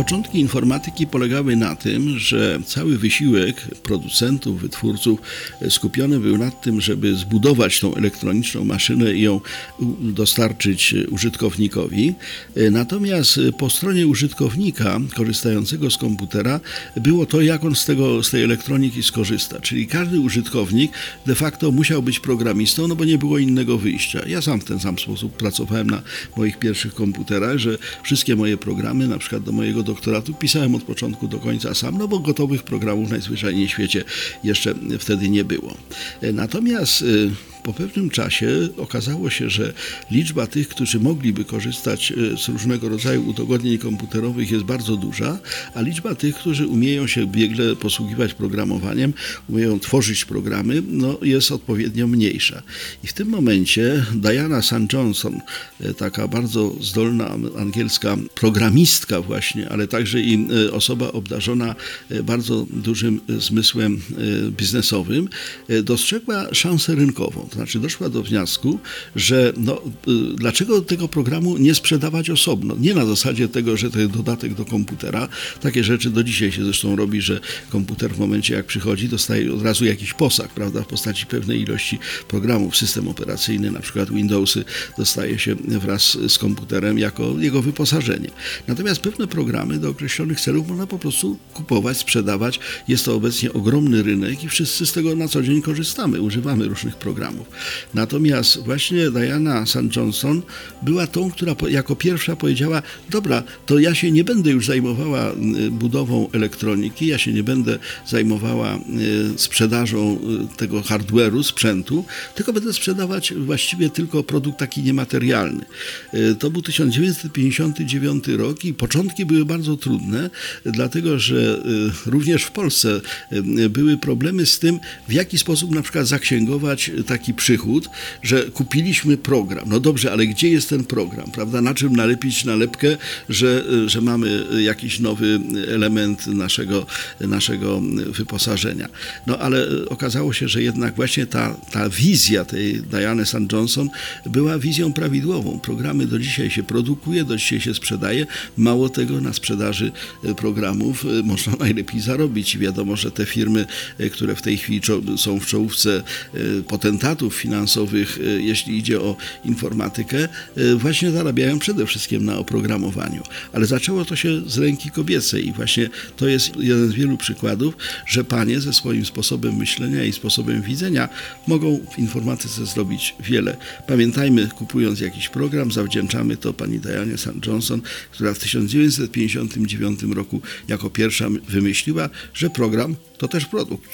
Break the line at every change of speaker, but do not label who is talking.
Początki informatyki polegały na tym, że cały wysiłek producentów, wytwórców skupiony był na tym, żeby zbudować tą elektroniczną maszynę i ją dostarczyć użytkownikowi. Natomiast po stronie użytkownika korzystającego z komputera było to, jak on z, tego, z tej elektroniki skorzysta. Czyli każdy użytkownik de facto musiał być programistą, no bo nie było innego wyjścia. Ja sam w ten sam sposób pracowałem na moich pierwszych komputerach, że wszystkie moje programy, na przykład do mojego doktoratu pisałem od początku do końca sam, no bo gotowych programów najzwyczajniej w świecie jeszcze wtedy nie było. Natomiast y, po pewnym czasie okazało się, że liczba tych, którzy mogliby korzystać e, z różnego rodzaju udogodnień komputerowych jest bardzo duża, a liczba tych, którzy umieją się biegle posługiwać programowaniem, umieją tworzyć programy, no, jest odpowiednio mniejsza. I w tym momencie Diana St. Johnson, e, taka bardzo zdolna angielska programistka właśnie, ale także i e, osoba obdarzona bardzo dużym zmysłem biznesowym, dostrzegła szansę rynkową. To znaczy doszła do wniosku, że no, y, dlaczego tego programu nie sprzedawać osobno? Nie na zasadzie tego, że to jest dodatek do komputera. Takie rzeczy do dzisiaj się zresztą robi, że komputer w momencie jak przychodzi dostaje od razu jakiś posag, prawda, w postaci pewnej ilości programów. System operacyjny, na przykład Windowsy, dostaje się wraz z komputerem jako jego wyposażenie. Natomiast pewne programy do określonych celów można po prostu kupować, sprzedawać. Jest to obecnie ogromny rynek i wszyscy z tego na co dzień korzystamy, używamy różnych programów. Natomiast właśnie Diana St. Johnson była tą, która jako pierwsza powiedziała: Dobra, to ja się nie będę już zajmowała budową elektroniki, ja się nie będę zajmowała sprzedażą tego hardware'u, sprzętu, tylko będę sprzedawać właściwie tylko produkt taki niematerialny. To był 1959 rok i początki były bardzo trudne, dlatego że również w Polsce były problemy z tym, w jaki sposób na przykład zaksięgować taki taki przychód, że kupiliśmy program. No dobrze, ale gdzie jest ten program, prawda? Na czym nalepić nalepkę, że, że mamy jakiś nowy element naszego, naszego wyposażenia. No ale okazało się, że jednak właśnie ta, ta wizja tej Diane St. Johnson była wizją prawidłową. Programy do dzisiaj się produkuje, do dzisiaj się sprzedaje. Mało tego, na sprzedaży programów można najlepiej zarobić. Wiadomo, że te firmy, które w tej chwili są w czołówce potentatów, finansowych, e, jeśli idzie o informatykę, e, właśnie zarabiają przede wszystkim na oprogramowaniu. Ale zaczęło to się z ręki kobiecej i właśnie to jest jeden z wielu przykładów, że panie ze swoim sposobem myślenia i sposobem widzenia mogą w informatyce zrobić wiele. Pamiętajmy, kupując jakiś program, zawdzięczamy to pani Dianie St. Johnson, która w 1959 roku jako pierwsza wymyśliła, że program to też produkt.